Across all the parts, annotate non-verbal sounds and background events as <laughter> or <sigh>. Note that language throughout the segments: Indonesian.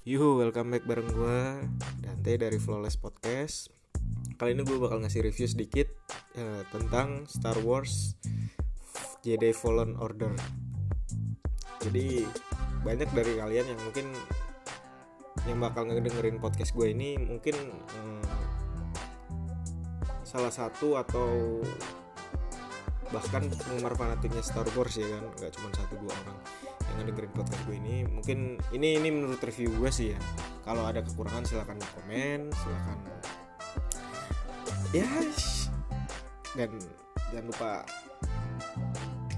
Yuhu, welcome back bareng gue Dante dari Flawless Podcast. Kali ini gue bakal ngasih review sedikit uh, Tentang Star Wars Jedi Fallen Order. Jadi banyak dari kalian yang mungkin Yang bakal ngedengerin podcast gue ini Mungkin uh, Salah satu atau bahkan penggemar fanatiknya Star Wars ya kan nggak cuma satu dua orang yang ngedengerin podcast gue ini mungkin ini ini menurut review gue sih ya. Kalau ada kekurangan silahkan komen silahkan ya dan jangan lupa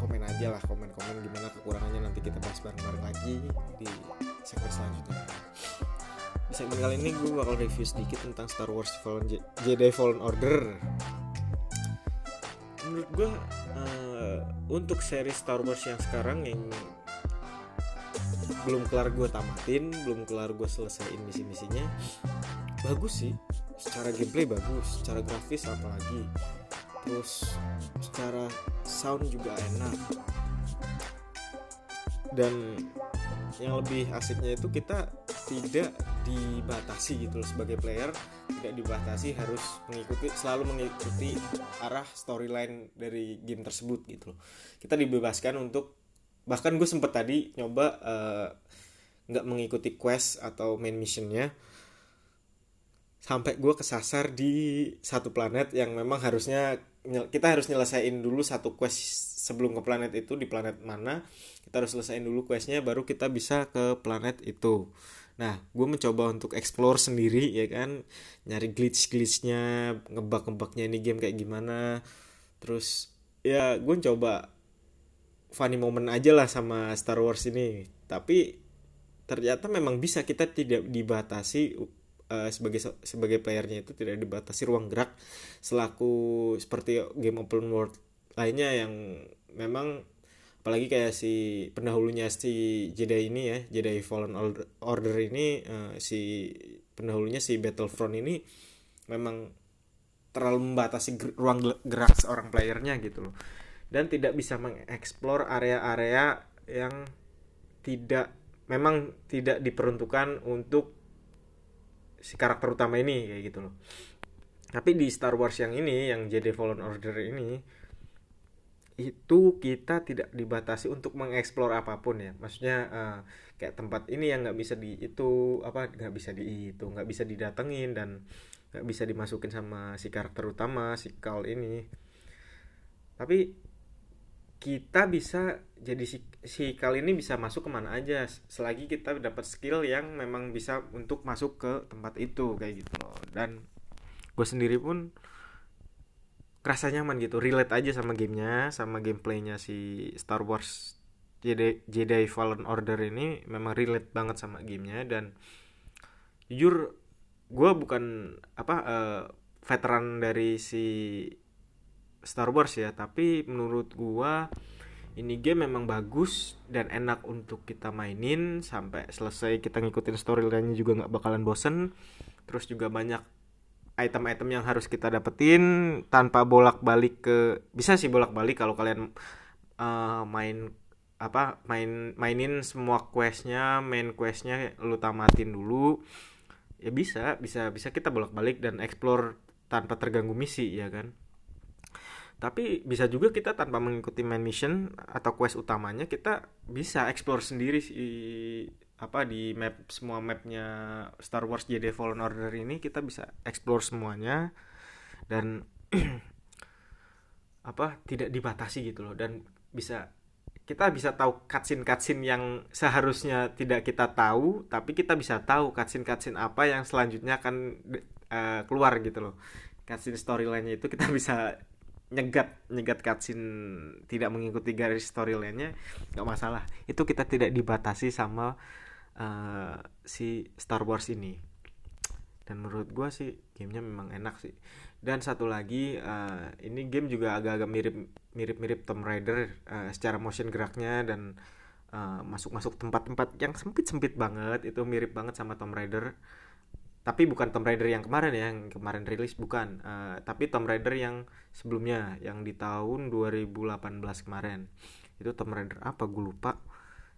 komen aja lah komen-komen gimana kekurangannya nanti kita bahas bareng-bareng lagi di segmen selanjutnya. Di segmen kali ini gue bakal review sedikit tentang Star Wars Fallen Je Jedi Fallen Order. Menurut gue uh, untuk seri Star Wars yang sekarang yang belum kelar gue tamatin belum kelar gue selesaiin misi-misinya bagus sih. Secara gameplay bagus secara grafis apalagi. Terus secara sound juga enak. Dan yang lebih asiknya itu kita tidak dibatasi gitu loh sebagai player. Tidak dibatasi harus mengikuti selalu mengikuti arah storyline dari game tersebut gitu loh. Kita dibebaskan untuk bahkan gue sempet tadi nyoba nggak uh, mengikuti quest atau main missionnya. Sampai gue kesasar di satu planet yang memang harusnya kita harus nyelesain dulu satu quest sebelum ke planet itu di planet mana. Kita harus selesaiin dulu questnya baru kita bisa ke planet itu. Nah gue mencoba untuk explore sendiri ya kan? Nyari glitch glitchnya ngebak ngebaknya ini game kayak gimana. Terus ya gue coba funny moment aja lah sama Star Wars ini. Tapi ternyata memang bisa kita tidak dibatasi uh, sebagai sebagai playernya itu tidak dibatasi ruang gerak selaku seperti game open world lainnya yang memang apalagi kayak si pendahulunya si Jedi ini ya Jedi Fallen Order ini uh, si pendahulunya si Battlefront ini memang terlalu membatasi ruang gerak seorang playernya gitu loh dan tidak bisa mengeksplor area-area yang tidak memang tidak diperuntukkan untuk si karakter utama ini kayak gitu loh. Tapi di Star Wars yang ini yang Jedi Fallen Order ini itu kita tidak dibatasi untuk mengeksplor apa pun ya. Maksudnya uh, kayak tempat ini yang nggak bisa di itu apa nggak bisa di itu nggak bisa didatengin dan nggak bisa dimasukin sama si karakter utama si Cal ini. Tapi kita bisa jadi si, si Cal ini bisa masuk ke mana aja. Selagi kita dapat skill yang memang bisa untuk masuk ke tempat itu kayak gitu loh. Dan gue sendiri pun kerasa nyaman gitu relate aja sama gamenya sama gameplaynya si Star Wars Jedi, Jedi Fallen Order ini. Memang relate banget sama gamenya. Dan jujur gue bukan apa uh, veteran dari si Star Wars ya tapi menurut gue ini game memang bagus dan enak untuk kita mainin sampai selesai kita ngikutin storyline-nya juga nggak bakalan bosen. Terus juga banyak item-item yang harus kita dapetin tanpa bolak-balik ke bisa sih bolak-balik kalau kalian uh, main apa main mainin semua questnya main questnya lu tamatin dulu. Ya bisa bisa bisa kita bolak-balik dan explore tanpa terganggu misi ya kan tapi bisa juga kita tanpa mengikuti main mission atau quest utamanya kita bisa explore sendiri sih apa di map semua mapnya Star Wars Jedi Fallen Order ini kita bisa explore semuanya dan <clears throat> apa tidak dibatasi gitu loh. Dan bisa kita bisa tahu cutscene cutscene yang seharusnya tidak kita tahu tapi kita bisa tahu cutscene cutscene apa yang selanjutnya akan uh, keluar gitu loh. Cutscene storyline-nya itu kita <laughs> bisa nyegat nyegat cutscene tidak mengikuti garis storyline-nya nggak masalah. Itu kita tidak dibatasi sama uh, si Star Wars ini. Dan menurut gue sih gamenya memang enak sih. Dan satu lagi uh, ini game juga agak-agak mirip mirip-mirip Tomb Raider uh, secara motion geraknya dan masuk-masuk tempat-tempat yang sempit-sempit banget. Itu mirip banget sama Tomb Raider tapi bukan Tomb Raider yang kemarin ya yang kemarin rilis bukan. Uh, tapi Tomb Raider yang sebelumnya yang di tahun 2018 kemarin. Itu Tomb Raider apa? Gue lupa.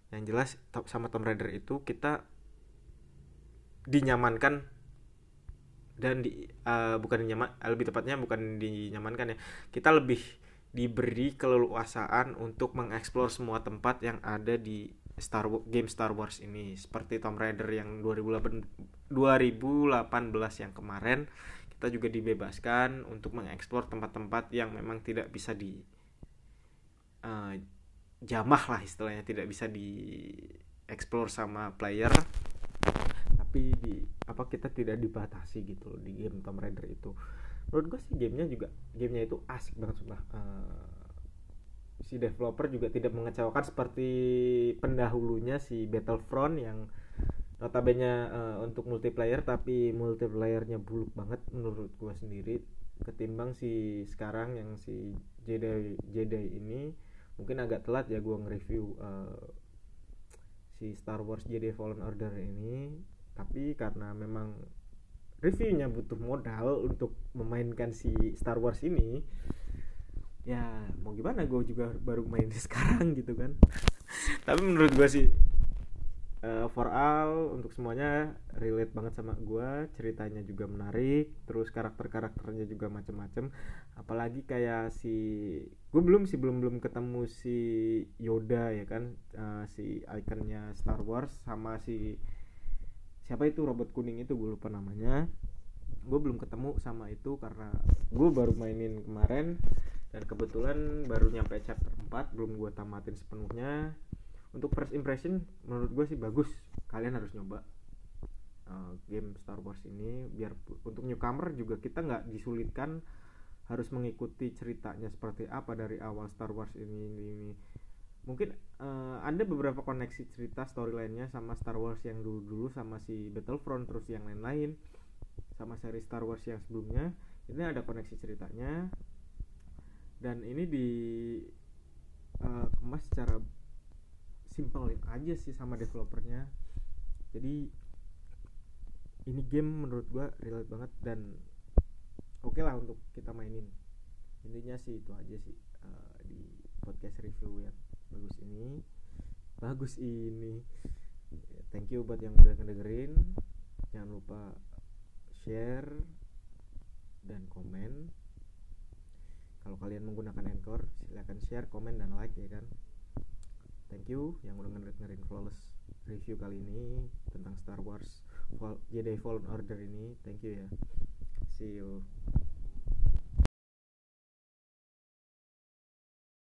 Yang jelas sama Tomb Raider itu kita dinyamankan dan di uh, bukan dinyaman lebih tepatnya bukan dinyamankan ya. Kita lebih diberi keleluasaan untuk mengeksplor semua tempat yang ada di Star game Star Wars ini. Seperti Tomb Raider yang 2018 yang kemarin kita juga dibebaskan untuk mengeksplor tempat-tempat yang memang tidak bisa di uh, jamah lah istilahnya tidak bisa dieksplor sama player. Tapi di apa kita tidak dibatasi gitu di game Tomb Raider itu. Menurut gue sih gamenya juga gamenya itu asik banget sumpah. Uh, si developer juga tidak mengecewakan seperti pendahulunya si Battlefront yang notabene uh, untuk multiplayer tapi multiplayernya buluk banget menurut gue sendiri ketimbang si sekarang yang si Jedi Jedi ini mungkin agak telat ya gue nge-review uh, si Star Wars Jedi Fallen Order ini. Tapi karena memang reviewnya butuh modal untuk memainkan si Star Wars ini ya mau gimana gue juga baru main <laughs> sekarang gitu kan. Tapi menurut gue sih uh, for all untuk semuanya relate banget sama gue ceritanya juga menarik terus karakter karakternya juga macem-macem. Apalagi kayak si gue belum sih belum belum ketemu si Yoda ya kan. Uh, si ikonnya Star Wars sama si siapa itu robot kuning itu gue lupa namanya. Gue belum ketemu sama itu karena gue baru mainin kemarin dan kebetulan baru nyampe chapter 4 belum gue tamatin sepenuhnya. Untuk first impression menurut gue sih bagus. Kalian harus nyoba uh, game Star Wars ini. Biar untuk newcomer juga kita nggak disulitkan harus mengikuti ceritanya seperti apa dari awal Star Wars ini ini, ini. Mungkin uh, ada beberapa koneksi cerita storylinenya sama Star Wars yang dulu-dulu sama si Battlefront terus yang lain-lain sama seri Star Wars yang sebelumnya. Ini ada koneksi ceritanya dan ini di uh, kemas secara simple aja sih sama developernya. Jadi ini game menurut gua relate banget dan oke okay lah untuk kita mainin. Intinya sih itu aja sih uh, di podcast review yang bagus ini. Bagus ini. Thank you buat yang udah ngedengerin. Jangan lupa share dan komen kalau kalian menggunakan anchor silahkan share komen dan like ya kan? Thank you yang udah ngedengerin flawless review kali ini tentang Star Wars Jedi Fallen Order ini. Thank you ya. See you